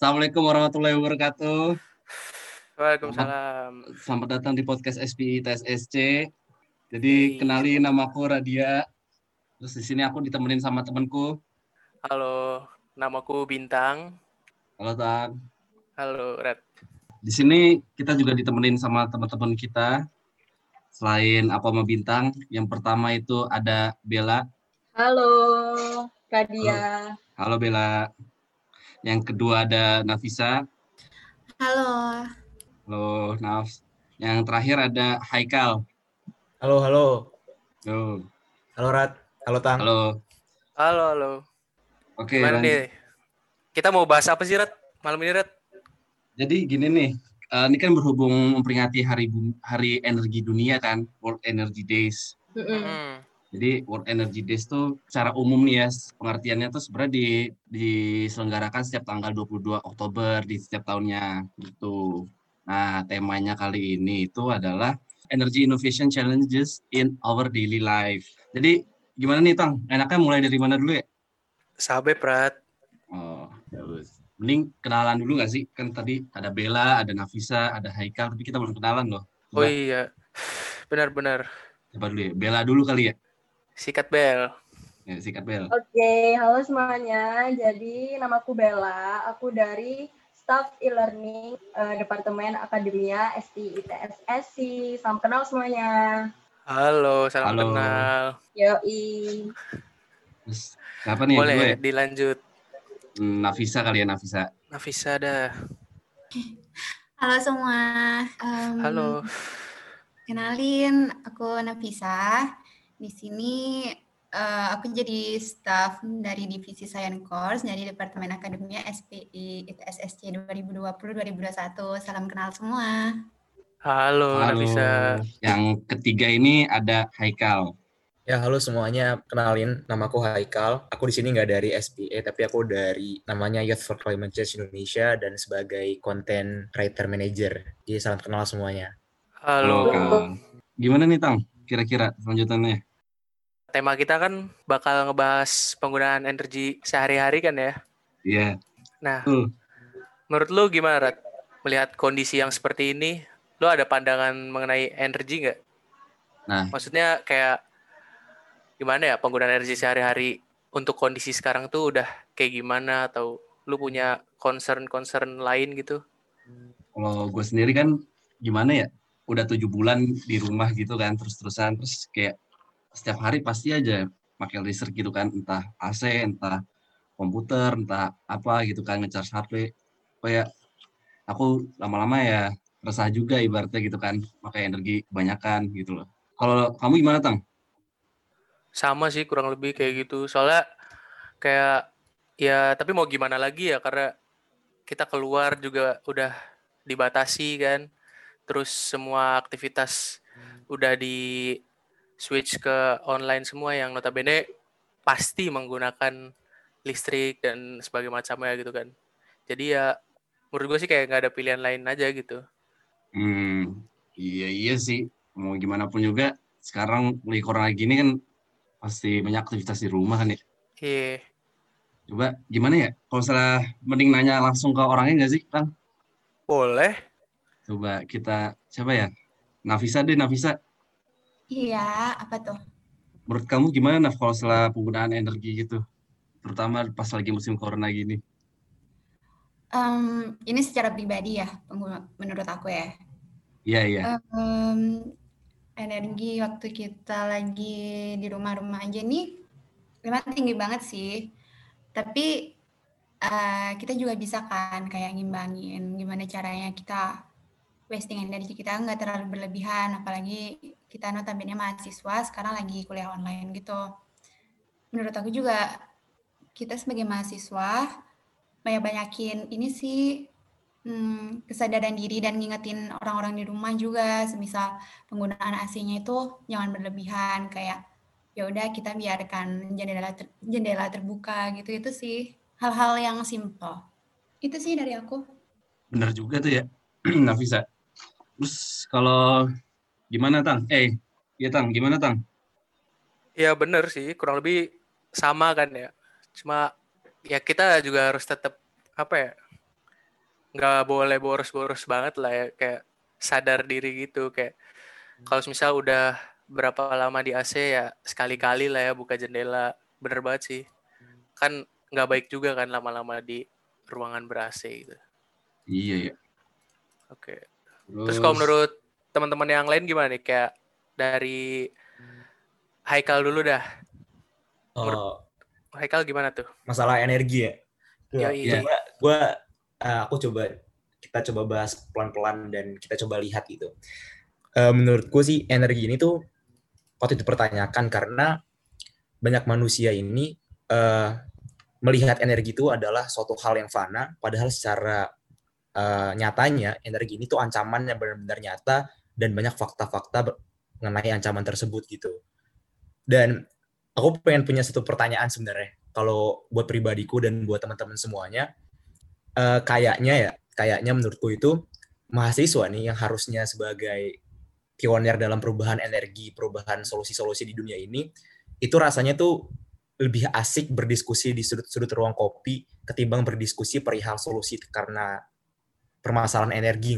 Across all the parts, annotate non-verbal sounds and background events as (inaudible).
Assalamualaikum warahmatullahi wabarakatuh. Waalaikumsalam. Selamat datang di podcast SPI TSSC. Jadi kenali namaku Radia. Terus di sini aku ditemenin sama temanku. Halo, namaku Bintang. Halo Tang. Halo Red. Di sini kita juga ditemenin sama teman-teman kita. Selain apa sama Bintang, yang pertama itu ada Bella. Halo, Radia. Halo Bella. Yang kedua ada Nafisa. Halo. Halo Nafs. Yang terakhir ada Haikal. Halo, halo. Halo. Halo Rat. Halo Tang. Halo. Halo, halo. Oke, Gimana nih? Kita mau bahas apa sih, Red? Malam ini, Red? Jadi gini nih, eh, ini kan berhubung memperingati Hari Bum- Hari Energi Dunia kan, World Energy Days. Mm-mm. Hmm. Jadi World Energy Days tuh secara umum nih ya, pengertiannya tuh sebenarnya di, diselenggarakan setiap tanggal 22 Oktober di setiap tahunnya gitu. Nah, temanya kali ini itu adalah Energy Innovation Challenges in Our Daily Life. Jadi gimana nih Tang? Enaknya mulai dari mana dulu ya? Sabe, Prat. Oh, bagus. Mending kenalan dulu nggak sih? Kan tadi ada Bella, ada Nafisa, ada Haikal, tapi kita belum kenalan loh. Oh iya. Benar-benar. coba dulu ya. Bella dulu kali ya. Sikat bel. Ya, sikat Bel. Oke, halo semuanya. Jadi namaku Bella. Aku dari Staff E-Learning eh, Departemen Akademia STI ITSSC. Salam kenal semuanya. Halo, salam Halo. kenal. Yoi. Terus siapa nih Boleh kedua ya? dilanjut. Hmm, Nafisa kali ya, Nafisa. Nafisa dah. Halo semua. Em, Halo. Kenalin, aku Nafisa. Di sini eh, aku jadi staff dari divisi Science Course dari Departemen Akademia SPI ITSSC 2020-2021. Salam kenal semua. Halo, Nafisa. Yang ketiga ini ada Haikal. Ya, halo semuanya. Kenalin, namaku Haikal. Aku di sini nggak dari SPA, tapi aku dari namanya Youth for Climate Change Indonesia dan sebagai content writer manager. Jadi salam kenal semuanya. Halo. Kal. Gimana nih Tang? Kira-kira selanjutannya? Tema kita kan bakal ngebahas penggunaan energi sehari-hari kan ya. Iya. Nah, Tuh. menurut lu gimana, Rat? Melihat kondisi yang seperti ini, lu ada pandangan mengenai energi nggak? Nah, Maksudnya kayak gimana ya penggunaan energi sehari-hari untuk kondisi sekarang tuh udah kayak gimana atau lu punya concern-concern lain gitu? kalau gue sendiri kan gimana ya? Udah tujuh bulan di rumah gitu kan, terus-terusan. Terus kayak setiap hari pasti aja pakai listrik gitu kan, entah AC, entah komputer, entah apa gitu kan, ngecharge HP. Kayak aku lama-lama ya resah juga ibaratnya gitu kan, pakai energi kebanyakan gitu loh. Kalau kamu gimana Tang? Sama sih kurang lebih kayak gitu. Soalnya kayak ya tapi mau gimana lagi ya karena kita keluar juga udah dibatasi kan. Terus semua aktivitas udah di switch ke online semua yang notabene pasti menggunakan listrik dan sebagainya macamnya gitu kan. Jadi ya menurut gue sih kayak nggak ada pilihan lain aja gitu. Hmm, iya iya sih. Mau gimana pun juga sekarang lagi corona gini kan pasti banyak aktivitas di rumah kan ya. Iya. Coba gimana ya? Kalau salah mending nanya langsung ke orangnya nggak sih, Kang? Boleh. Coba kita siapa ya? Nafisa deh, Nafisa. Iya, apa tuh? Menurut kamu gimana Naf kalau setelah penggunaan energi gitu? Terutama pas lagi musim corona gini. Em, ini secara pribadi ya, menurut aku ya. Iya, iya. Em, energi waktu kita lagi di rumah-rumah aja nih memang tinggi banget sih. Tapi eh, kita juga bisa kan kayak ngimbangin gimana caranya kita wasting energi kita nggak terlalu berlebihan. Apalagi kita notabene mahasiswa sekarang lagi kuliah online gitu. Menurut aku juga kita sebagai mahasiswa banyak-banyakin ini sih hmm, kesadaran diri dan ngingetin orang-orang di rumah juga, semisal penggunaan AC-nya itu jangan berlebihan, kayak ya udah kita biarkan jendela ter- jendela terbuka gitu itu sih hal-hal yang simple. Itu sih dari aku. Bener juga tuh ya, (clears throat) Nafisa. Terus kalau gimana Tang? Eh, iya Tang, gimana Tang? Ya bener sih, kurang lebih sama kan ya. Cuma ya kita juga harus tetap apa ya? nggak boleh boros-boros banget lah ya kayak sadar diri gitu kayak kalau misal udah berapa lama di AC ya sekali-kali lah ya buka jendela bener banget sih kan nggak baik juga kan lama-lama di ruangan ber AC gitu Iya ya. oke terus kalau menurut teman-teman yang lain gimana nih kayak dari Haikal dulu dah Oh, Haikal gimana tuh masalah energi ya. Gua- Yoi. Coba gua eh, aku coba kita coba bahas pelan-pelan dan kita coba lihat gitu. Eh, menurutku sih energi ini tuh patut dipertanyakan karena banyak manusia ini eh, melihat energi itu adalah suatu hal yang fana, padahal secara eh, nyatanya energi ini tuh ancaman yang benar-benar nyata dan banyak fakta-fakta mengenai ancaman tersebut gitu. Dan aku pengen punya satu pertanyaan sebenarnya kalau buat pribadiku dan buat teman-teman semuanya, eh, kayaknya ya, kayaknya menurutku itu mahasiswa nih yang harusnya sebagai pionir dalam perubahan energi, perubahan solusi-solusi di dunia ini, itu rasanya tuh lebih asik berdiskusi di sudut-sudut ruang kopi ketimbang berdiskusi perihal solusi karena permasalahan energi?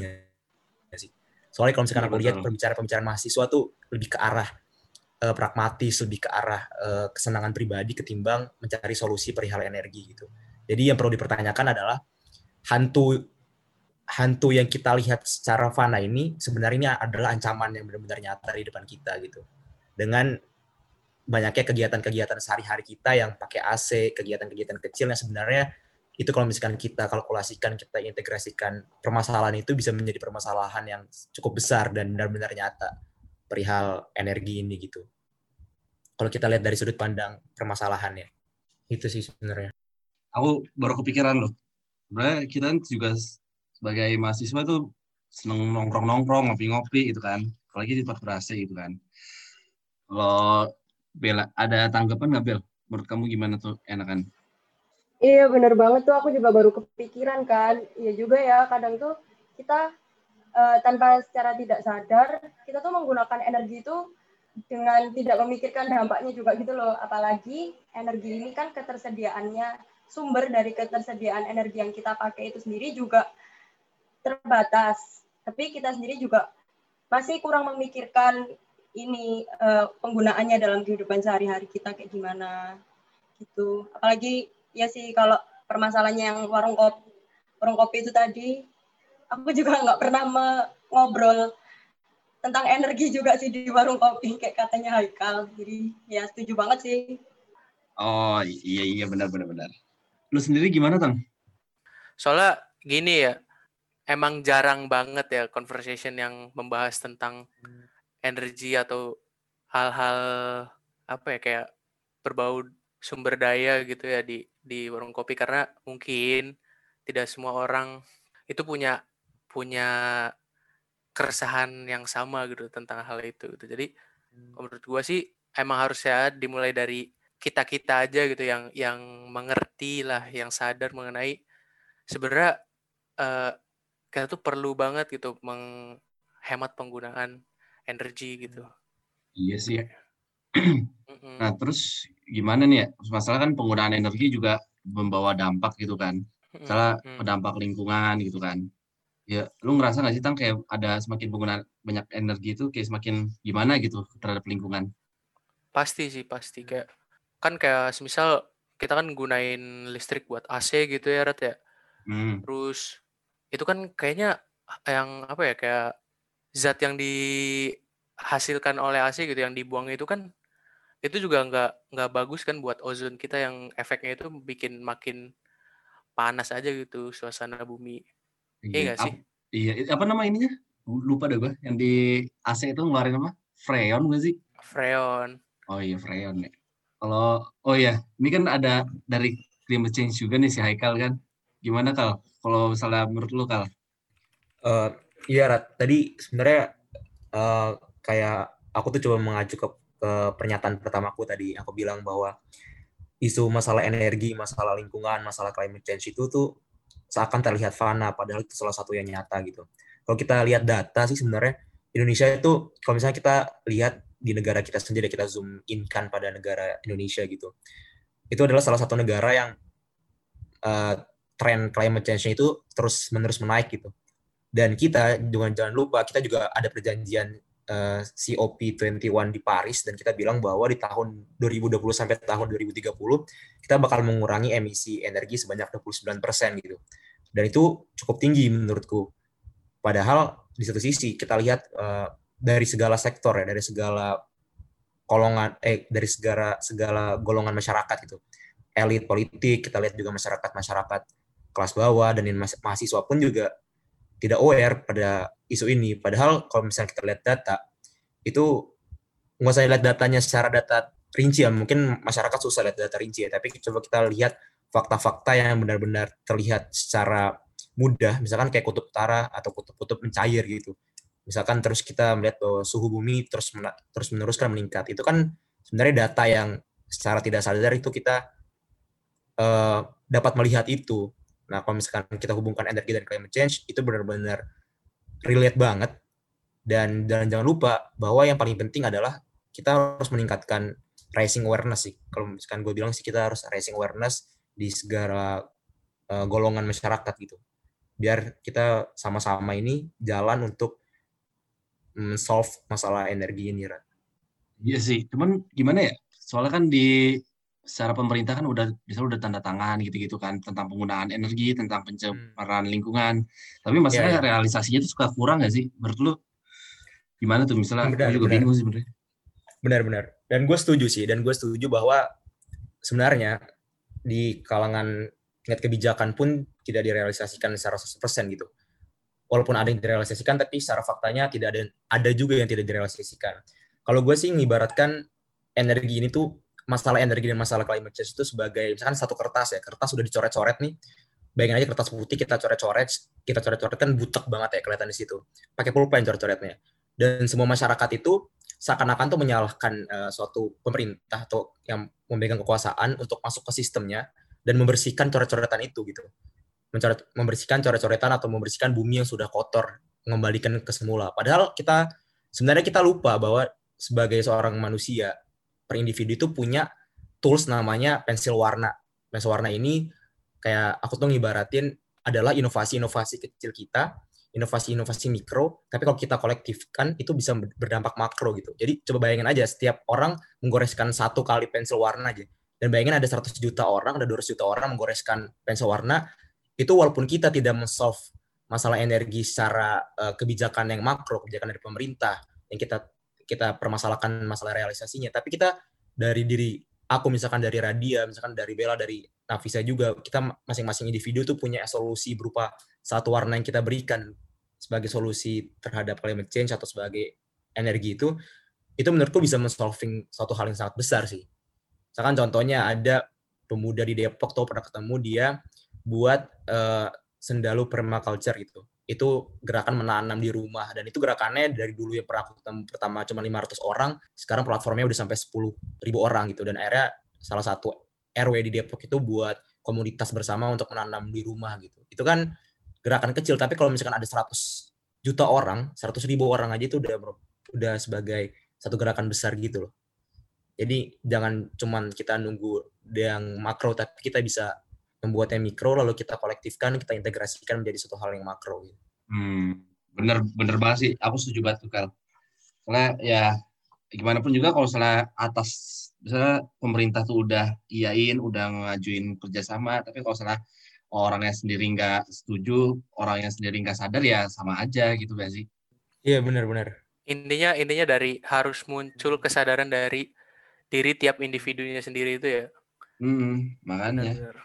Soalnya kalau misalkan Iya, aku lihat pembicaraan-pembicaraan mahasiswa tuh lebih ke arah eh, pragmatis, lebih ke arah eh, kesenangan pribadi ketimbang mencari solusi perihal energi gitu. Jadi yang perlu dipertanyakan adalah hantu hantu yang kita lihat secara fana ini sebenarnya adalah ancaman yang benar-benar nyata di depan kita gitu. Dengan banyaknya kegiatan-kegiatan sehari-hari kita yang pakai AC, kegiatan-kegiatan kecil yang sebenarnya itu kalau misalkan kita kalkulasikan, kita integrasikan permasalahan itu bisa menjadi permasalahan yang cukup besar dan benar-benar nyata perihal energi ini gitu. Kalau kita lihat dari sudut pandang permasalahannya. Itu sih sebenarnya. Aku baru kepikiran loh. Sebenarnya kita juga sebagai mahasiswa tuh seneng nongkrong-nongkrong, ngopi-ngopi gitu kan. Apalagi di tempat ber-AC gitu kan. Kalau Bella, ada tanggapan nggak Bel? Menurut kamu gimana tuh enakan? Iya bener banget tuh aku juga baru kepikiran kan. Iya juga ya kadang tuh kita eh, tanpa secara tidak sadar kita tuh menggunakan energi itu dengan tidak memikirkan dampaknya juga gitu loh. Apalagi energi ini kan ketersediaannya sumber dari ketersediaan energi yang kita pakai itu sendiri juga terbatas. Tapi kita sendiri juga masih kurang memikirkan ini eh, penggunaannya dalam kehidupan sehari-hari kita kayak gimana gitu. Apalagi ya sih kalau permasalahannya yang warung kopi, warung kopi itu tadi, aku (laughs) juga nggak pernah ngobrol tentang energi juga sih di warung kopi kayak katanya Haikal. Jadi ya setuju banget sih. Oh iya iya benar benar benar. Lu sendiri gimana Tang? Soalnya gini ya, emang jarang banget ya conversation yang membahas tentang energi atau hal-hal apa ya kayak berbau sumber daya gitu ya di di warung kopi karena mungkin tidak semua orang itu punya punya keresahan yang sama gitu tentang hal itu gitu. Jadi menurut gua sih emang harusnya dimulai dari kita kita aja gitu yang yang mengerti lah, yang sadar mengenai sebenarnya eh, kita tuh perlu banget gitu menghemat penggunaan energi gitu. Iya sih. Mm-mm. Nah terus gimana nih ya? Masalah kan penggunaan energi juga membawa dampak gitu kan. Mm-mm. Misalnya Mm. berdampak lingkungan gitu kan. Ya, lu ngerasa nggak sih Tang kayak ada semakin penggunaan banyak energi itu kayak semakin gimana gitu terhadap lingkungan? Pasti sih pasti kayak kan kayak semisal kita kan gunain listrik buat AC gitu ya Rat ya. Hmm. Terus itu kan kayaknya yang apa ya kayak zat yang dihasilkan oleh AC gitu yang dibuang itu kan itu juga nggak nggak bagus kan buat ozon kita yang efeknya itu bikin makin panas aja gitu suasana bumi. Iya nggak ap- sih? Iya, apa nama ininya? Lupa deh gue. Yang di AC itu ngeluarin apa? Freon nggak sih? Freon. Oh iya, Freon ya. Kalau, oh iya, ini kan ada dari climate change juga nih si Haikal kan. Gimana Kal? Kalau misalnya menurut lu Kal? Eh, iya, Rat. Tadi sebenarnya eh, kayak aku tuh coba mengacu ke, ke pernyataan pertamaku tadi. Aku bilang bahwa isu masalah energi, masalah lingkungan, masalah climate change itu tuh seakan terlihat fana, padahal itu salah satu yang nyata gitu. Kalau kita lihat data sih sebenarnya Indonesia itu, kalau misalnya kita lihat di negara kita sendiri, kita zoom in kan pada negara Indonesia gitu. Itu adalah salah satu negara yang eh, tren climate change itu terus menerus menaik gitu. Dan kita jangan jangan lupa kita juga ada perjanjian uh, COP21 di Paris dan kita bilang bahwa di tahun 2020 sampai tahun 2030 kita bakal mengurangi emisi energi sebanyak 29% gitu. Dan itu cukup tinggi menurutku. Padahal di satu sisi kita lihat uh, dari segala sektor ya, dari segala golongan eh dari segala segala golongan masyarakat gitu. Elit politik, kita lihat juga masyarakat-masyarakat kelas bawah dan mahasiswa pun juga tidak aware pada isu ini. Padahal kalau misalnya kita lihat data, itu nggak usah lihat datanya secara data rinci ya. Mungkin masyarakat susah lihat data rinci ya. Tapi coba kita lihat fakta-fakta yang benar-benar terlihat secara mudah. Misalkan kayak kutub utara atau kutub-kutub mencair gitu. Misalkan terus kita melihat bahwa suhu bumi terus terus meneruskan meningkat. Itu kan sebenarnya data yang secara tidak sadar itu kita uh, dapat melihat itu Nah, kalau misalkan kita hubungkan energi dan climate change, itu benar-benar relate banget. Dan, dan jangan lupa bahwa yang paling penting adalah kita harus meningkatkan raising awareness sih. Kalau misalkan gue bilang sih kita harus raising awareness di segala uh, golongan masyarakat gitu. Biar kita sama-sama ini jalan untuk solve masalah energi ini. Iya sih, cuman gimana ya? Soalnya kan di secara pemerintah kan udah bisa udah tanda tangan gitu-gitu kan tentang penggunaan energi, tentang pencemaran hmm. lingkungan. Tapi iya, masalahnya yeah, yeah. realisasinya itu suka kurang nggak sih? Menurut lu gimana tuh misalnya? Benar, juga benar. bingung sih bener. Benar-benar. Dan gue setuju sih. Dan gue setuju bahwa sebenarnya di kalangan tingkat kebijakan pun tidak direalisasikan secara 100% gitu. Walaupun ada yang direalisasikan, tapi secara faktanya tidak ada ada juga yang tidak direalisasikan. Kalau gue sih mengibaratkan energi ini tuh masalah energi dan masalah climate change itu sebagai misalkan satu kertas ya kertas sudah dicoret-coret nih bayangin aja kertas putih kita coret-coret kita coret-coret kan butek banget ya kelihatan di situ pakai pulpen coret-coretnya. Dan semua masyarakat itu seakan-akan tuh menyalahkan uh, suatu pemerintah atau yang memegang kekuasaan untuk masuk ke sistemnya dan membersihkan coret-coretan itu gitu. Mencoret, membersihkan coret-coretan atau membersihkan bumi yang sudah kotor mengembalikan ke semula. Padahal kita sebenarnya kita lupa bahwa sebagai seorang manusia per individu itu punya tools namanya pensil warna. Pensil warna ini kayak aku tuh ngibaratin adalah inovasi-inovasi kecil kita, inovasi-inovasi mikro, tapi kalau kita kolektifkan itu bisa berdampak makro gitu. Jadi coba bayangin aja setiap orang menggoreskan satu kali pensil warna aja. Dan bayangin ada 100 juta orang, ada 200 juta orang menggoreskan pensil warna, itu walaupun kita tidak men-solve masalah energi secara uh, kebijakan yang makro, kebijakan dari pemerintah, yang kita kita permasalahkan masalah realisasinya. Tapi kita dari diri aku misalkan dari Radia misalkan dari Bella dari Nafisa juga kita masing-masing individu tuh punya solusi berupa satu warna yang kita berikan sebagai solusi terhadap climate change atau sebagai energi itu itu menurutku bisa men-solving suatu hal yang sangat besar sih. Misalkan contohnya ada pemuda di Depok tuh pernah ketemu dia buat uh, sendalu permaculture gitu itu gerakan menanam di rumah. Dan itu gerakannya dari dulu yang pernah pertama cuma 500 orang sekarang platformnya udah sampai 10 ribu orang gitu. Dan akhirnya salah satu RW di Depok itu buat komunitas bersama untuk menanam di rumah gitu. Itu kan gerakan kecil tapi kalau misalkan ada 100 juta orang 100 ribu orang aja itu udah udah sebagai satu gerakan besar gitu loh. Jadi jangan cuman kita nunggu yang makro tapi kita bisa membuat yang mikro lalu kita kolektifkan kita integrasikan menjadi suatu hal yang makro gitu. Hmm, bener bener banget sih aku setuju banget tuh Kal. Karena ya gimana pun juga kalau salah atas misalnya pemerintah tuh udah iyain udah ngajuin kerjasama tapi kalau salah orangnya sendiri nggak setuju orangnya sendiri nggak sadar ya sama aja gitu gak sih iya benar-benar intinya intinya dari harus muncul kesadaran dari diri tiap individunya sendiri itu ya hmm, makanya benar.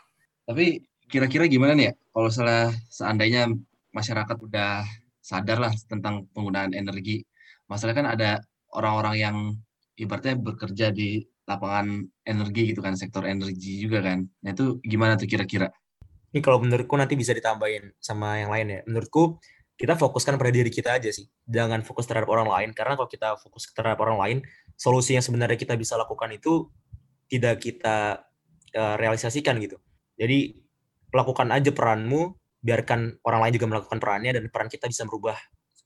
Tapi kira-kira gimana nih ya kalau salah seandainya masyarakat udah sadar lah tentang penggunaan energi. Masalah kan ada orang-orang yang ibaratnya bekerja di lapangan energi gitu kan, sektor energi juga kan. Nah itu gimana tuh kira-kira? Ini kalau menurutku nanti bisa ditambahin sama yang lain ya. Menurutku kita fokuskan pada diri kita aja sih. Jangan fokus terhadap orang lain. Karena kalau kita fokus terhadap orang lain, solusi yang sebenarnya kita bisa lakukan itu tidak kita uh, realisasikan gitu. Jadi lakukan aja peranmu, biarkan orang lain juga melakukan perannya dan peran kita bisa merubah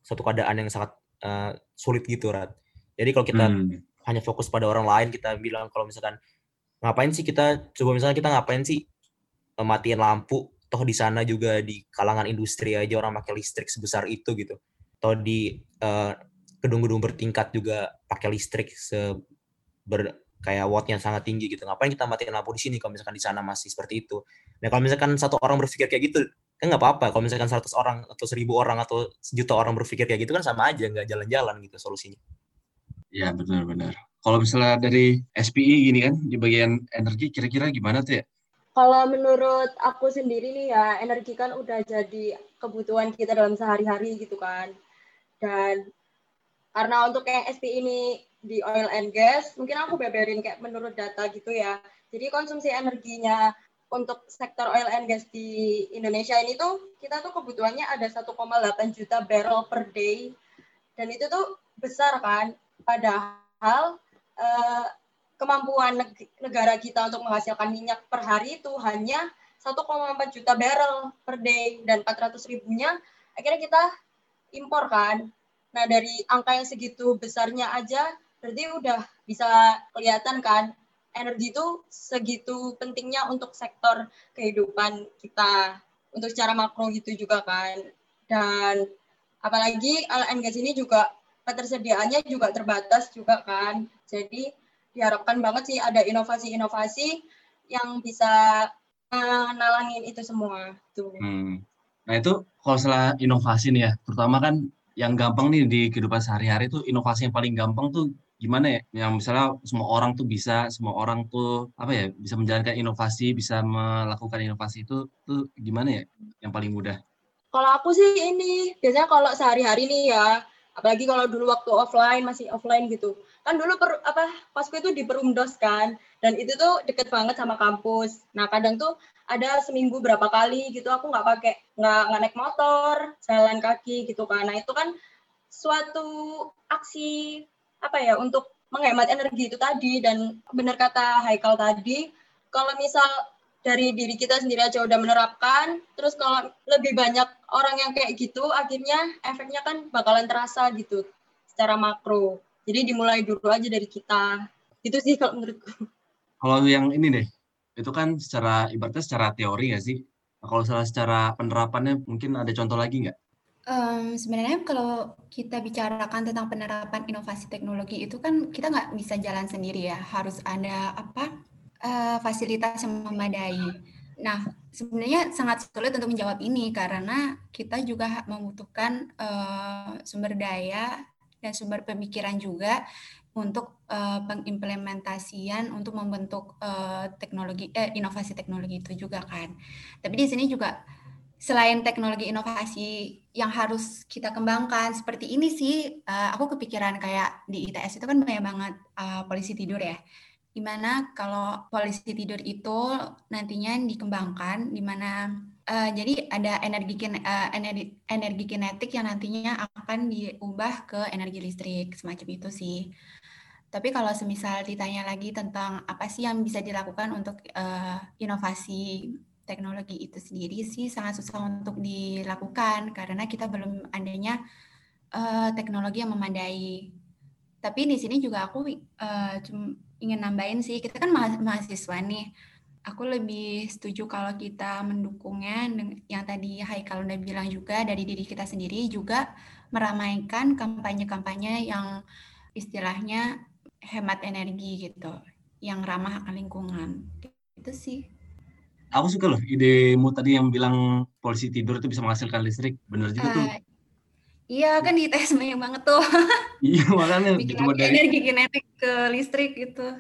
suatu keadaan yang sangat uh, sulit gitu, Rat. Jadi kalau kita hmm. hanya fokus pada orang lain, kita bilang kalau misalkan ngapain sih kita coba misalnya kita ngapain sih uh, matiin lampu toh di sana juga di kalangan industri aja orang pakai listrik sebesar itu gitu toh di uh, gedung-gedung bertingkat juga pakai listrik se ber, kayak wattnya sangat tinggi gitu. Ngapain kita matiin lampu di sini kalau misalkan di sana masih seperti itu? Nah kalau misalkan satu orang berpikir kayak gitu kan nggak apa-apa. Kalau misalkan 100 orang atau seribu orang atau sejuta orang berpikir kayak gitu kan sama aja nggak jalan-jalan gitu solusinya. Ya benar-benar kalau misalnya dari SPI gini kan di bagian energi kira-kira gimana tuh ya? Kalau menurut aku sendiri nih ya, energi kan udah jadi kebutuhan kita dalam sehari-hari gitu kan. Dan karena untuk yang SP ini di oil and gas, mungkin aku beberin kayak menurut data gitu ya. Jadi konsumsi energinya untuk sektor oil and gas di Indonesia ini tuh kita tuh kebutuhannya ada 1,8 juta barrel per day. Dan itu tuh besar kan. Padahal eh, kemampuan negara kita untuk menghasilkan minyak per hari itu hanya 1,4 juta barrel per day dan 400 ribunya akhirnya kita impor kan. Nah dari angka yang segitu besarnya aja berarti udah bisa kelihatan kan energi itu segitu pentingnya untuk sektor kehidupan kita untuk secara makro gitu juga kan dan apalagi LNG ini juga ketersediaannya juga terbatas juga kan jadi diharapkan banget sih ada inovasi-inovasi yang bisa nalangin itu semua. Tuh. Hmm. Nah itu kalau salah inovasi nih ya, terutama kan yang gampang nih di kehidupan sehari-hari itu inovasi yang paling gampang tuh gimana ya? Yang misalnya semua orang tuh bisa, semua orang tuh apa ya bisa menjalankan inovasi, bisa melakukan inovasi itu tuh gimana ya? Yang paling mudah? Kalau aku sih ini biasanya kalau sehari-hari nih ya, apalagi kalau dulu waktu offline masih offline gitu kan dulu per, apa pasku itu di Perumdos kan dan itu tuh deket banget sama kampus nah kadang tuh ada seminggu berapa kali gitu aku nggak pakai nggak nggak naik motor jalan kaki gitu kan nah itu kan suatu aksi apa ya untuk menghemat energi itu tadi dan benar kata Haikal tadi kalau misal dari diri kita sendiri aja udah menerapkan, terus kalau lebih banyak orang yang kayak gitu, akhirnya efeknya kan bakalan terasa gitu secara makro. Jadi dimulai dulu aja dari kita. Itu sih kalau menurutku. Kalau yang ini deh, itu kan secara ibaratnya secara teori nggak sih? Nah, kalau salah secara penerapannya mungkin ada contoh lagi nggak? Um, sebenarnya kalau kita bicarakan tentang penerapan inovasi teknologi itu kan kita nggak bisa jalan sendiri ya, harus ada apa uh, fasilitas yang memadai. Nah, sebenarnya sangat sulit untuk menjawab ini karena kita juga membutuhkan uh, sumber daya dan sumber pemikiran juga untuk uh, pengimplementasian untuk membentuk uh, teknologi eh, inovasi teknologi itu juga kan. Tapi di sini juga selain teknologi inovasi yang harus kita kembangkan seperti ini sih, uh, aku kepikiran kayak di ITS itu kan banyak banget uh, polisi tidur ya. Di mana kalau polisi tidur itu nantinya dikembangkan di mana uh, jadi ada energi uh, energi energi kinetik yang nantinya akan diubah ke energi listrik semacam itu sih. Tapi kalau semisal ditanya lagi tentang apa sih yang bisa dilakukan untuk uh, inovasi teknologi itu sendiri sih sangat susah untuk dilakukan karena kita belum adanya uh, teknologi yang memadai tapi di sini juga aku uh, ingin nambahin sih, kita kan mahasiswa nih. Aku lebih setuju kalau kita mendukungnya yang tadi Haikal udah bilang juga dari diri kita sendiri juga meramaikan kampanye-kampanye yang istilahnya hemat energi gitu, yang ramah akan lingkungan. Itu sih. Aku suka loh idemu tadi yang bilang polisi tidur itu bisa menghasilkan listrik. Bener juga uh, tuh ah, Iya kan di tes banyak banget tuh. (laughs) iya makanya Bikin dari energi kinetik ke listrik gitu.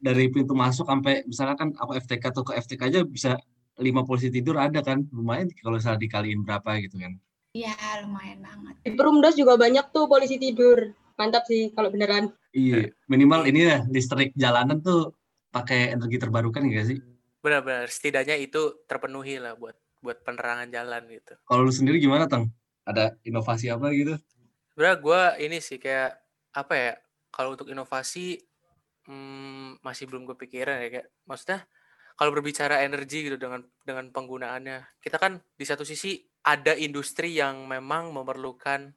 Dari pintu masuk sampai misalnya kan aku FTK atau ke FTK aja bisa lima polisi tidur ada kan lumayan kalau misalnya dikaliin berapa gitu kan. Iya lumayan banget. Di Perumdas juga banyak tuh polisi tidur. Mantap sih kalau beneran. Iya minimal ini ya listrik jalanan tuh pakai energi terbarukan enggak sih? Benar-benar setidaknya itu terpenuhi lah buat buat penerangan jalan gitu. Kalau lu sendiri gimana Tang? ada inovasi apa gitu? Sebenarnya gue ini sih kayak apa ya? Kalau untuk inovasi hmm, masih belum kepikiran ya kayak maksudnya kalau berbicara energi gitu dengan dengan penggunaannya kita kan di satu sisi ada industri yang memang memerlukan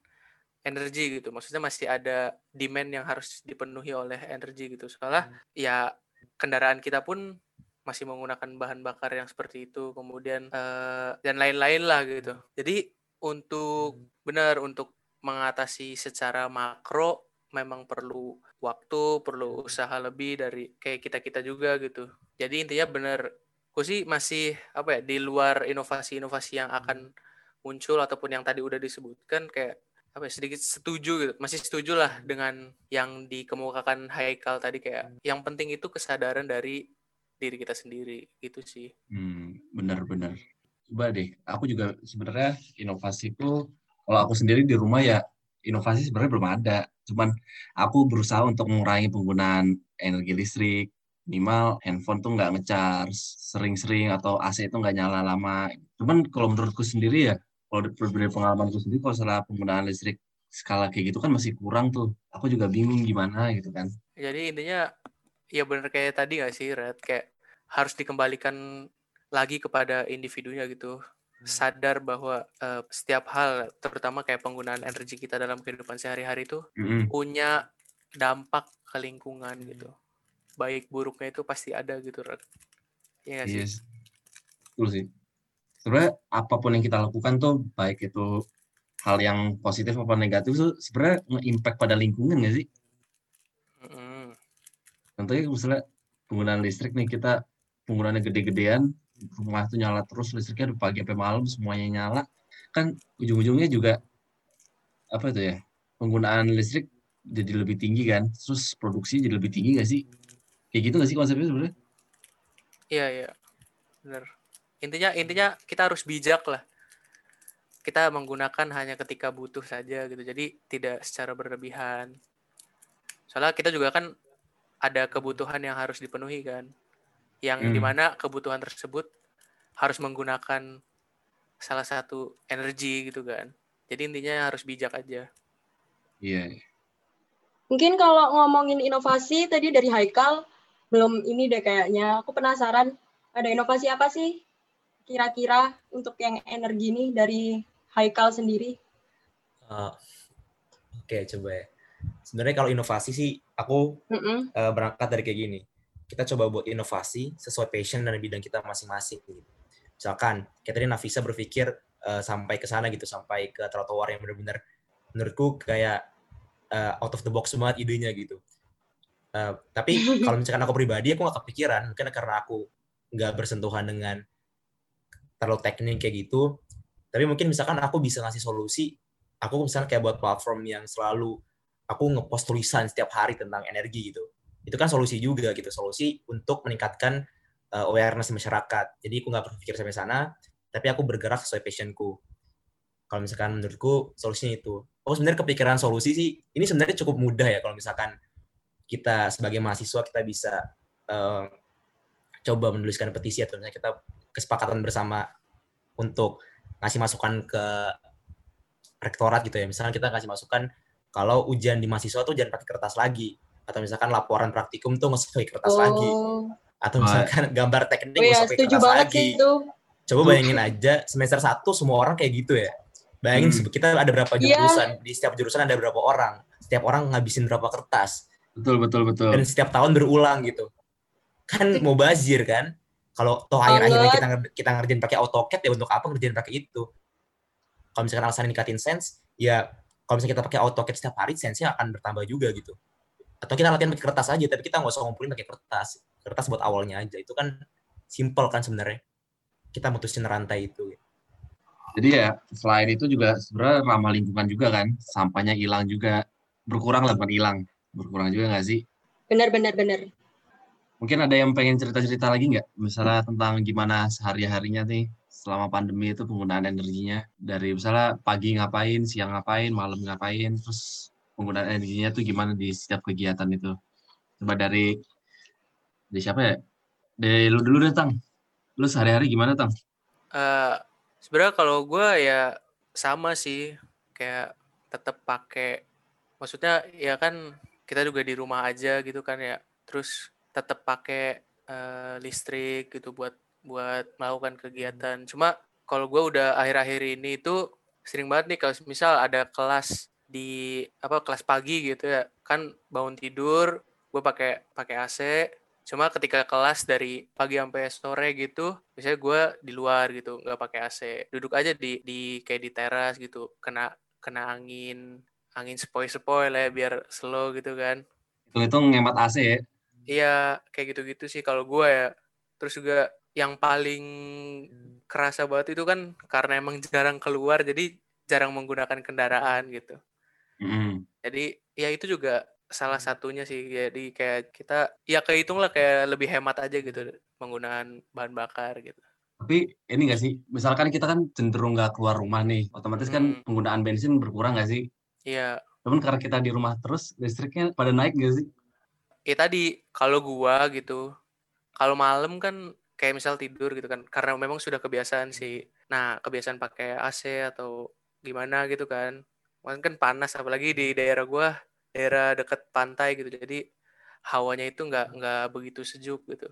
energi gitu maksudnya masih ada demand yang harus dipenuhi oleh energi gitu soalnya hmm. ya kendaraan kita pun masih menggunakan bahan bakar yang seperti itu kemudian uh, dan lain-lain lah gitu. Jadi untuk benar untuk mengatasi secara makro memang perlu waktu perlu usaha lebih dari kayak kita kita juga gitu. Jadi intinya benar gue sih masih apa ya di luar inovasi-inovasi yang akan muncul ataupun yang tadi udah disebutkan kayak apa ya, sedikit setuju gitu. Masih setuju lah dengan yang dikemukakan Haikal tadi kayak yang penting itu kesadaran dari diri kita sendiri gitu sih. Hmm, benar-benar. Coba deh, aku juga sebenarnya inovasiku kalau aku sendiri di rumah ya inovasi sebenarnya belum ada. Cuman aku berusaha untuk mengurangi penggunaan energi listrik, minimal handphone tuh nggak ngecharge sering-sering atau AC itu nggak nyala lama. Cuman kalau menurutku sendiri ya, kalau dari pengalamanku sendiri kalau salah penggunaan listrik skala kayak gitu kan masih kurang tuh. Aku juga bingung gimana gitu kan. Jadi intinya ya bener kayak tadi gak sih Red kayak harus dikembalikan lagi kepada individunya gitu hmm. sadar bahwa uh, setiap hal terutama kayak penggunaan energi kita dalam kehidupan sehari-hari itu mm-hmm. punya dampak ke lingkungan gitu baik buruknya itu pasti ada gitu Red. ya gak sih yes. Betul sih sebenarnya apa pun yang kita lakukan tuh baik itu hal yang positif maupun negatif tuh sebenarnya nge-impact pada lingkungan gak sih contohnya misalnya penggunaan listrik nih kita penggunaannya gede-gedean rumah itu nyala terus listriknya dari pagi sampai malam semuanya nyala. Kan ujung-ujungnya juga apa itu ya penggunaan listrik jadi lebih tinggi kan? Terus produksi jadi lebih tinggi gak sih? Kayak gitu gak sih konsepnya sebenarnya? Iya iya. Benar intinya intinya kita harus bijak lah. Kita menggunakan hanya ketika butuh saja gitu. Jadi tidak secara berlebihan. Soalnya kita juga kan ada kebutuhan yang harus dipenuhi kan? Yang hmm. di mana kebutuhan tersebut harus menggunakan salah satu energi gitu kan? Jadi intinya harus bijak aja. Iya. Yeah. mungkin kalau ngomongin inovasi tadi dari Haikal belum ini deh kayaknya. Aku penasaran ada inovasi apa sih kira-kira untuk yang energi ini dari Haikal sendiri? Uh, oke okay, coba ya sebenarnya kalau inovasi sih aku mm -mm. Uh, berangkat dari kayak gini kita coba buat inovasi sesuai passion dan bidang kita masing-masing gitu. misalkan kayak tadi Nafisa berpikir uh, sampai ke sana gitu sampai ke trotoar yang benar-benar menurutku kayak uh, out of the box banget idenya gitu uh, tapi (laughs) kalau misalkan aku pribadi aku nggak kepikiran mungkin karena aku nggak bersentuhan dengan terlalu teknik kayak gitu tapi mungkin misalkan aku bisa ngasih solusi aku misalnya kayak buat platform yang selalu aku ngepost tulisan setiap hari tentang energi gitu. Itu kan solusi juga gitu solusi untuk meningkatkan uh, awareness masyarakat. Jadi aku nggak berpikir sampai sana tapi aku bergerak sesuai passionku. Kalau misalkan menurutku solusinya itu. Aku sebenarnya kepikiran solusi sih ini sebenarnya cukup mudah ya kalau misalkan kita sebagai mahasiswa kita bisa uh, coba menuliskan petisi atau misalnya kita kesepakatan bersama untuk ngasih masukan ke rektorat gitu ya. Misalnya kita ngasih masukan kalau ujian di mahasiswa tuh jangan pakai kertas lagi. Atau misalkan laporan praktikum tuh nggak usah pakai kertas oh. lagi. Atau misalkan (laughs) gambar teknik oh, ya, pakai kertas lagi. itu. coba bayangin aja semester satu semua orang kayak gitu ya. Bayangin hmm. kita ada berapa iya. jurusan yeah. di setiap jurusan ada berapa orang. Setiap orang ngabisin berapa kertas. Betul betul betul. Dan setiap tahun berulang gitu. Kan mau bazir kan? Kalau toh akhir akhirnya kita kita ngerjain pakai AutoCAD ya untuk apa ngerjain pakai itu? Kalau misalkan alasan ningkatin sense ya kalau misalnya kita pakai AutoCAD setiap hari sense akan bertambah juga gitu. Atau kita latihan pakai kertas aja tapi kita nggak usah ngumpulin pakai kertas. Kertas buat awalnya aja. Itu kan simple kan sebenarnya. Kita mutusin rantai itu. Jadi ya selain itu juga sebenarnya ramah lingkungan juga kan. Sampahnya hilang juga. Berkurang lah bukan hilang. Berkurang juga nggak sih? Benar benar benar. Mungkin ada yang pengen cerita-cerita lagi nggak? Misalnya tentang gimana sehari-harinya nih selama pandemi itu penggunaan energinya dari misalnya pagi ngapain, siang ngapain, malam ngapain, terus penggunaan energinya tuh gimana di setiap kegiatan itu. Coba dari dari siapa ya? Dari lu dulu deh, Tang. Lu sehari-hari gimana, Tang? Uh, sebenarnya kalau gue ya sama sih, kayak tetap pakai maksudnya ya kan kita juga di rumah aja gitu kan ya. Terus tetap pakai uh, listrik gitu buat buat melakukan kegiatan. Cuma kalau gue udah akhir-akhir ini itu sering banget nih kalau misal ada kelas di apa kelas pagi gitu ya kan bangun tidur gue pakai pakai AC Cuma ketika kelas dari pagi sampai sore gitu, biasanya gue di luar gitu, nggak pakai AC. Duduk aja di di kayak di teras gitu, kena kena angin, angin sepoi-sepoi lah ya, biar slow gitu kan. Itu itu ngemat AC ya. Iya, kayak gitu-gitu sih kalau gue ya. Terus juga yang paling kerasa banget itu kan karena emang jarang keluar, jadi jarang menggunakan kendaraan gitu. Mm. Jadi ya itu juga salah satunya sih jadi kayak kita ya kehitung lah kayak lebih hemat aja gitu penggunaan bahan bakar gitu Tapi ini nggak sih, misalkan kita kan cenderung nggak keluar rumah nih, otomatis kan Hmm. penggunaan bensin berkurang nggak sih? iya Cuman karena kita di rumah terus, listriknya pada naik nggak sih? ya tadi kalau gua gitu kalau malam kan kayak misal tidur gitu kan karena memang sudah kebiasaan sih. Nah kebiasaan pakai AC atau gimana gitu kan. Kan kan panas apalagi di daerah gua daerah dekat pantai gitu. Jadi hawanya itu nggak nggak begitu sejuk gitu.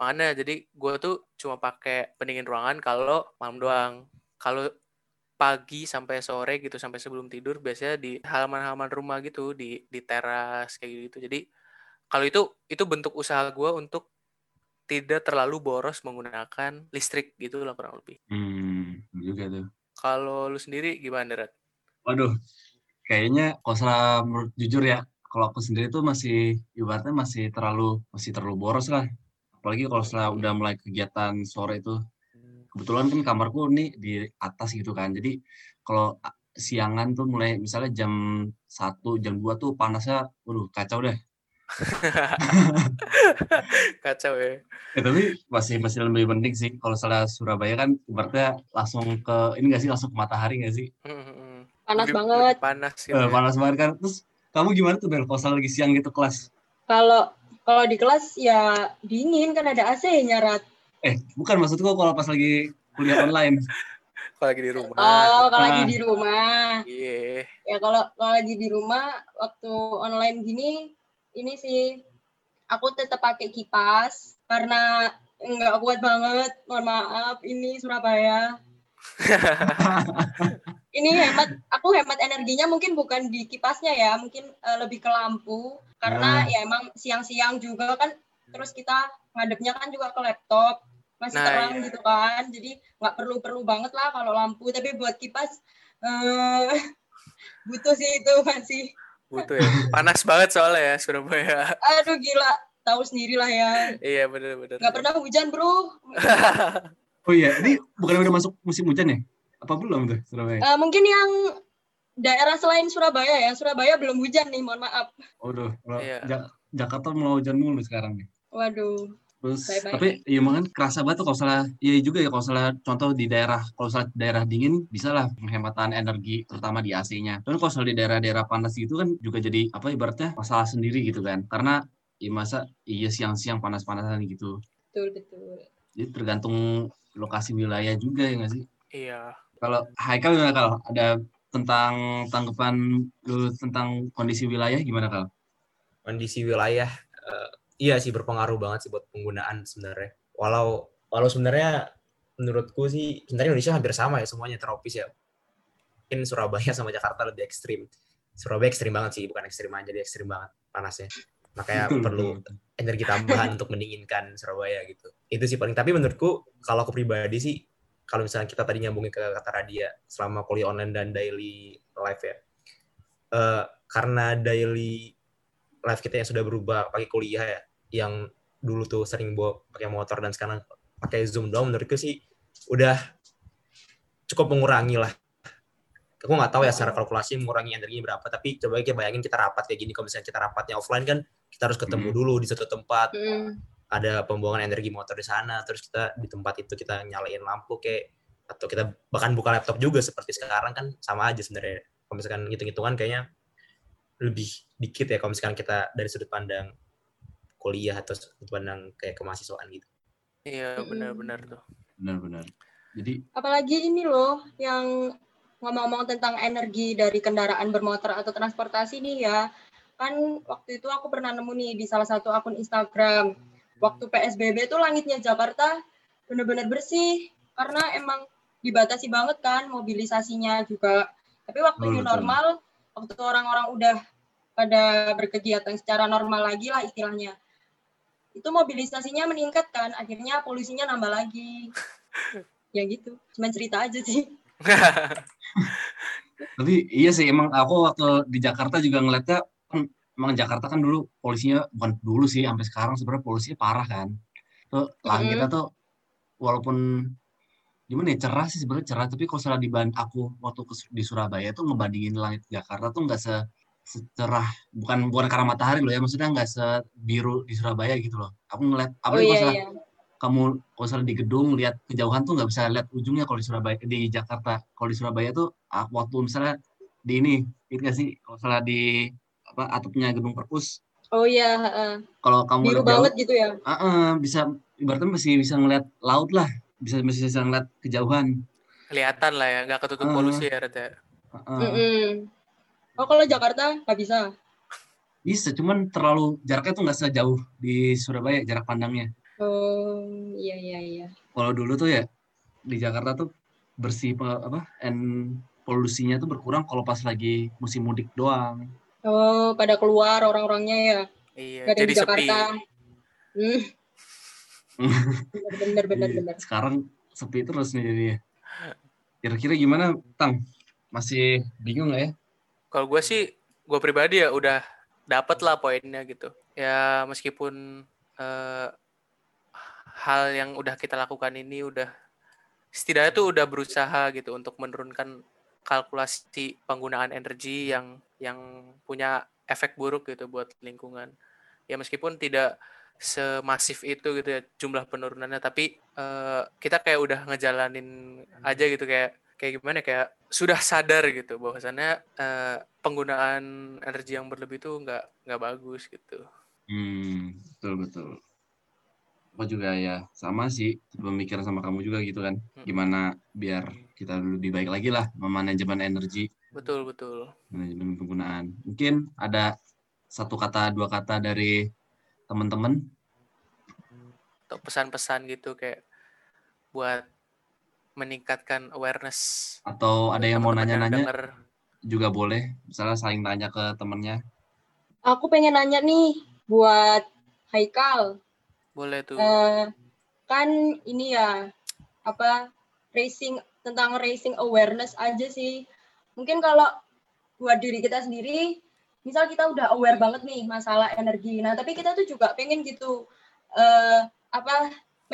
Makanya jadi gua tuh cuma pakai pendingin ruangan kalau malam doang. Kalau pagi sampai sore gitu sampai sebelum tidur biasanya di halaman-halaman rumah gitu di di teras kayak gitu jadi kalau itu itu bentuk usaha gue untuk tidak terlalu boros menggunakan listrik gitu lah kurang lebih. Hmm, juga tuh. Kalau lu sendiri gimana, Rat? Waduh, kayaknya kalau salah menurut jujur ya, kalau aku sendiri tuh masih ibaratnya masih terlalu masih terlalu boros lah. Apalagi kalau setelah udah mulai kegiatan sore itu, kebetulan kan kamarku nih di atas gitu kan. Jadi kalau siangan tuh mulai misalnya jam 1, jam 2 tuh panasnya, waduh kacau deh. (laughs) Kacau ya. Ya, tapi masih masih lebih penting sih kalau salah Surabaya kan ibaratnya langsung ke ini nggak sih langsung ke matahari nggak sih? Panas Lebih- banget. lebih Panas gitu. Eh, ya. panas banget kan. Terus kamu gimana tuh Bel? Kalau lagi siang gitu kelas? Kalau kalau di kelas ya dingin kan ada AC-nya Rat. Eh, bukan maksudku kalau pas lagi kuliah online. (laughs) Kalau lagi di rumah. Oh, kalau lagi Ah. di rumah. Iya. Ya kalau kalau lagi di rumah waktu online gini ini sih aku tetap pakai kipas karena nggak kuat banget. Mohon maaf ini Surabaya. (laughs) ini hemat aku hemat energinya mungkin bukan di kipasnya ya, mungkin eh, lebih ke lampu karena Ah. ya emang siang-siang juga kan terus kita ngadepnya kan juga ke laptop masih Nah, terang iya. gitu kan jadi nggak perlu perlu banget lah kalau lampu tapi buat kipas eh (laughs) butuh sih itu masih Butuh ya. Panas banget soalnya ya Surabaya. aduh gila tahu sendiri lah ya iya bener-bener. nggak pernah hujan bro (laughs) Oh iya, ini bukan udah masuk musim hujan ya? Apa belum tuh Surabaya? Eh, mungkin yang daerah selain Surabaya ya Surabaya belum hujan nih mohon maaf Waduh, kalau Iya. Ja- Jakarta mau hujan mulu sekarang nih. waduh Terus, Bye-bye. tapi iya emang kan kerasa banget tuh kalau salah, iya juga ya kalau salah contoh di daerah, kalau salah daerah dingin bisa lah penghematan energi terutama di AC-nya. Dan kalau salah di daerah-daerah panas gitu kan juga jadi apa ibaratnya masalah sendiri gitu kan. Karena ya masa iya siang-siang panas-panasan gitu. betul betul Jadi tergantung lokasi wilayah juga ya nggak sih? Iya. Kalau Haikal gimana Kal? Ada tentang tanggapan lu tentang kondisi wilayah gimana Kal? kondisi wilayah eh, iya sih berpengaruh banget sih buat penggunaan sebenarnya. Walau walau sebenarnya menurutku sih sebenarnya Indonesia hampir sama ya semuanya tropis ya. Mungkin Surabaya sama Jakarta lebih ekstrim. Surabaya ekstrim banget sih bukan ekstrim aja dia ekstrim banget panasnya. Makanya Betul, (laughs) perlu betul, energi tambahan untuk mendinginkan Surabaya gitu. Itu sih paling tapi menurutku kalau aku pribadi sih kalau misalnya kita tadi nyambungin ke kata Radia selama kuliah online dan daily life ya eh, karena daily life kita yang sudah berubah pakai kuliah ya yang dulu tuh sering bawa pakai motor dan sekarang pakai zoom doang menurutku sih udah cukup mengurangi lah. Aku nggak tahu ya secara kalkulasi mengurangi energinya berapa tapi coba kita bayangin kita rapat kayak gini kalau misalnya kita rapatnya offline kan kita harus ketemu Hmm. dulu di satu tempat. Hmm, ada pembuangan energi motor di sana terus kita di tempat itu kita nyalain lampu kayak atau kita bahkan buka laptop juga seperti sekarang kan sama aja sebenarnya. Kalau misalkan hitung-hitungan kayaknya lebih dikit ya kalau misalkan kita dari sudut pandang kuliah atau sudut pandang kayak kemahasiswaan gitu Iya Mm-mm. benar-benar tuh. Benar-benar. Jadi apalagi ini loh yang ngomong-ngomong tentang energi dari kendaraan bermotor atau transportasi nih ya kan waktu itu aku pernah nemu nih di salah satu akun Instagram waktu PSBB tuh langitnya Jakarta benar-benar bersih karena emang dibatasi banget kan mobilisasinya juga tapi waktu Betul, new normal waktu orang-orang udah pada berkegiatan secara normal lagi lah istilahnya. Itu mobilisasinya meningkat kan akhirnya polusinya nambah lagi. (laughs) Ya gitu cuma cerita aja sih. (laughs) Tapi iya sih emang aku waktu di Jakarta juga ngeliatnya kan emang Jakarta kan dulu polisinya bukan dulu sih sampai sekarang sebenarnya polisinya parah kan. Tuh langitnya tuh walaupun gimana ya cerah sih sebenarnya cerah tapi kalau salah dibanding aku waktu ke, di Surabaya tuh ngebandingin langit Jakarta tuh nggak se secerah bukan bukan karena matahari loh ya maksudnya nggak sebiru di Surabaya gitu loh aku ngeliat oh apalagi iya kalau iya kamu kalau salah di gedung lihat kejauhan tuh nggak bisa lihat ujungnya kalau di Surabaya di Jakarta kalau di Surabaya tuh ah, waktu misalnya di ini itu nggak sih kalau salah di apa atapnya gedung perpus oh iya heeh. kalau kamu biru lihat jauh banget gitu ya ah, ah, bisa ibaratnya masih bisa ngeliat laut lah bisa masih bisa ngeliat kejauhan Kelihatan lah ya, nggak ketutup Ah. polusi ya, Red ya. Ah, ah. Mm-mm. Oh kalau Jakarta nggak bisa bisa cuman terlalu jaraknya tuh nggak sejauh di Surabaya jarak pandangnya oh iya iya iya kalau dulu tuh ya di Jakarta tuh bersih apa and polusinya tuh berkurang kalau pas lagi musim mudik doang oh pada keluar orang-orangnya ya Iya, Gak ada jadi di sepi. Jakarta. Hmm. bener bener Iya, bener. Sekarang sepi terus nih jadinya. Kira-kira gimana, Tang? Masih bingung nggak ya? Kalau gue sih, gue pribadi ya udah dapet lah poinnya gitu. Ya meskipun eh, hal yang udah kita lakukan ini udah setidaknya tuh udah berusaha gitu untuk menurunkan kalkulasi penggunaan energi yang yang punya efek buruk gitu buat lingkungan. Ya meskipun tidak semasif itu gitu ya jumlah penurunannya, tapi eh, kita kayak udah ngejalanin aja gitu kayak kayak gimana ya, kayak sudah sadar gitu bahwasannya eh, penggunaan energi yang berlebih itu nggak nggak bagus gitu. Hmm, betul betul. Aku juga ya sama sih pemikiran sama kamu juga gitu kan. Hmm. Gimana biar kita lebih baik lagi lah memanajemen energi, Betul betul. manajemen penggunaan. Mungkin ada satu kata dua kata dari teman-teman Atau pesan-pesan gitu kayak buat meningkatkan awareness. atau ada yang mau nanya-nanya juga boleh. Misalnya saling tanya ke temennya. Aku pengen nanya nih buat Haikal. Boleh tuh. Eh, kan ini ya apa racing tentang racing awareness aja sih. Mungkin kalau buat diri kita sendiri, misal kita udah aware banget nih masalah energi. Nah, tapi kita tuh juga pengen gitu eh apa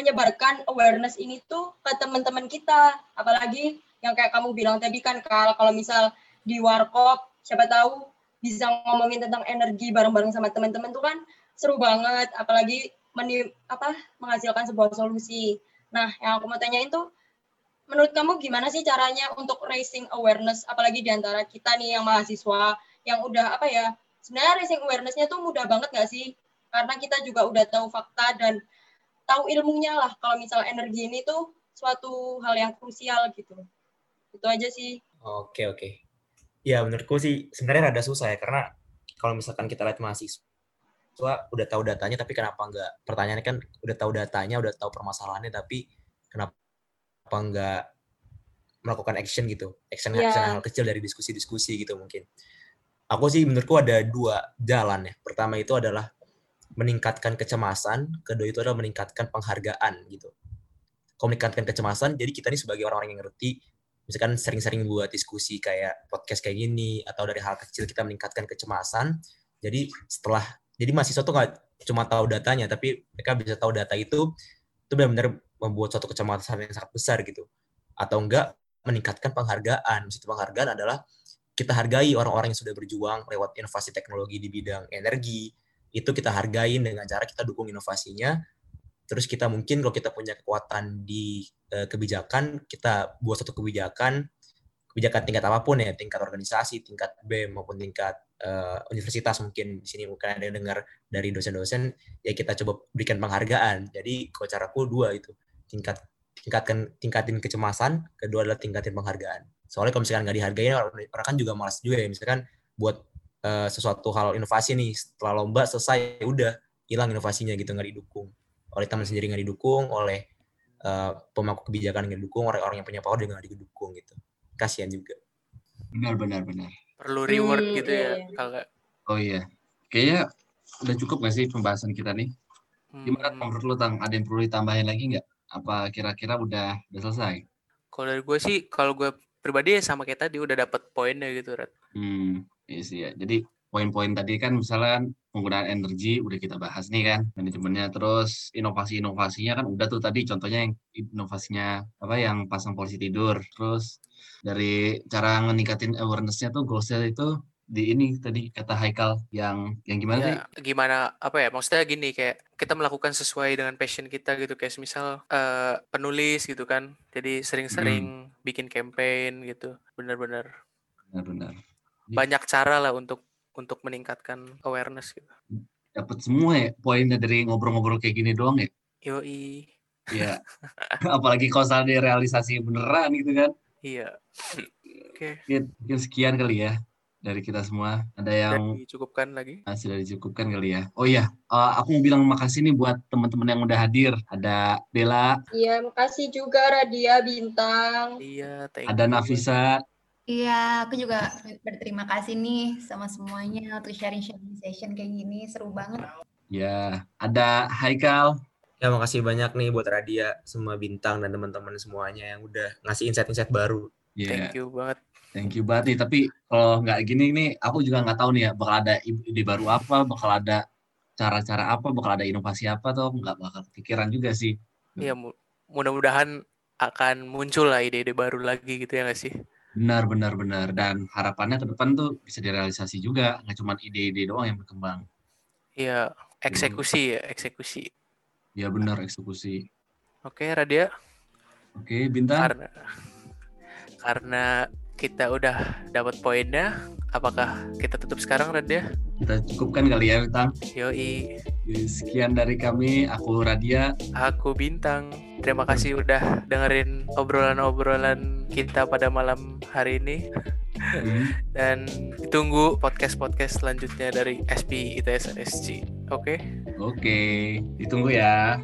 menyebarkan awareness ini tuh ke teman-teman kita. Apalagi yang kayak kamu bilang tadi kan Kal, kalau misal di warkop siapa tahu bisa ngomongin tentang energi bareng-bareng sama teman-teman tuh kan seru banget apalagi meni- apa menghasilkan sebuah solusi. Nah, yang aku mau tanyain tuh menurut kamu gimana sih caranya untuk raising awareness apalagi di antara kita nih yang mahasiswa yang udah apa ya sebenarnya raising awareness-nya tuh mudah banget gak sih karena kita juga udah tahu fakta dan tahu ilmunya lah. Kalau misal energi ini tuh suatu hal yang krusial gitu. Itu aja sih. Oke oke. Ya menurutku sih sebenarnya rada susah ya karena kalau misalkan kita lihat mahasiswa udah tahu datanya tapi kenapa enggak pertanyaannya kan udah tahu datanya udah tahu permasalahannya tapi kenapa enggak melakukan action gitu? Action Iya. action hal kecil dari diskusi-diskusi gitu mungkin. Aku sih menurutku ada dua jalan ya. Pertama itu adalah meningkatkan kecemasan kedua itu adalah meningkatkan penghargaan gitu. Kalau kecemasan jadi kita ini sebagai orang-orang yang ngerti misalkan sering-sering buat diskusi kayak podcast kayak gini atau dari hal kecil kita meningkatkan kecemasan jadi setelah jadi mahasiswa tuh nggak cuma tahu datanya tapi mereka bisa tahu data itu itu benar-benar membuat suatu kecemasan yang sangat besar gitu. Atau enggak meningkatkan penghargaan. Maksud penghargaan adalah kita hargai orang-orang yang sudah berjuang lewat inovasi teknologi di bidang energi itu kita hargain dengan cara kita dukung inovasinya. Terus kita mungkin kalau kita punya kekuatan di eh, kebijakan kita buat satu kebijakan kebijakan tingkat apa pun ya tingkat organisasi tingkat BEM maupun tingkat eh, universitas mungkin di sini mungkin ada yang dengar dari dosen-dosen ya kita coba berikan penghargaan. Jadi kalau caraku dua itu tingkat tingkatkan tingkatin kecemasan kedua adalah tingkatin penghargaan. Soalnya kalau misalkan nggak dihargai orang, orang kan juga malas juga ya. Misalkan buat eh, sesuatu hal inovasi nih setelah lomba selesai ya udah hilang inovasinya gitu nggak didukung oleh teman sendiri nggak didukung oleh eh, pemangku kebijakan nggak didukung oleh orang yang punya power juga nggak didukung gitu kasihan juga Benar, benar, benar. Perlu reward Hmm, gitu iya, ya iya. kalau Oh iya. Kayaknya udah cukup nggak sih pembahasan kita nih? Gimana Hmm, menurut lu Tang? Ada yang perlu ditambahin lagi nggak? Apa kira-kira udah udah selesai? Kalau dari gue sih, kalau gue pribadi ya sama kayak tadi udah dapet poinnya gitu, Red. Hmm, iya sih ya. Jadi poin-poin tadi kan misalnya kan penggunaan energi udah kita bahas nih kan manajemennya terus inovasi-inovasinya kan udah tuh tadi contohnya yang inovasinya apa yang pasang polisi tidur terus dari cara meningkatin awareness-nya tuh goalsnya itu di ini tadi kata Haikal yang yang gimana sih? Ya, gimana apa ya? Maksudnya gini kayak kita melakukan sesuai dengan passion kita gitu kayak misal eh, penulis gitu kan. Jadi sering-sering bikin campaign gitu. Bener-bener Benar-benar banyak cara lah untuk untuk meningkatkan awareness gitu. dapat semua ya poinnya dari ngobrol-ngobrol kayak gini doang ya. Yoi. Ya. (laughs) Apalagi kalau misalnya realisasi beneran gitu kan. Iya. Oke. Mungkin mungkin sekian kali ya dari kita semua. Ada yang Dan dicukupkan lagi. Ah, sudah dicukupkan kali ya. Oh iya, eh, aku mau bilang makasih nih buat teman-teman yang udah hadir. Ada Bella, Iya, makasih juga Radia Bintang. Iya, thank ada you. Nafisa, Iya, aku juga berterima kasih nih sama semuanya untuk sharing-sharing session kayak gini. Seru banget. ya, ada Haikal, Ya makasih banyak nih buat Radia, semua bintang dan teman-teman semuanya yang udah ngasih insight-insight baru. ya, Thank you banget. thank you banget nih. Tapi kalau nggak gini nih, aku juga nggak tahu nih ya, bakal ada ide baru apa, bakal ada cara-cara apa, bakal ada inovasi apa tuh, nggak bakal kepikiran juga sih. Iya, mu- mudah-mudahan akan muncul lah ide-ide baru lagi gitu ya nggak sih? Benar, benar, benar. Dan harapannya ke depan tuh bisa direalisasi juga, nggak cuma ide-ide doang yang berkembang. Iya, eksekusi ya, eksekusi. Ya benar, eksekusi. Oke, Radia. Oke, Bintang. Karena karena kita udah dapat poinnya, apakah kita tutup sekarang, Radia? Kita cukupkan kali ya, Bintang. Yoi, Sekian dari kami, aku Radia. aku Bintang. Terima kasih udah dengerin obrolan-obrolan kita pada malam hari ini. Hmm. (laughs) Dan ditunggu podcast-podcast selanjutnya dari SP ITS SC. Oke? Oke, ditunggu ya.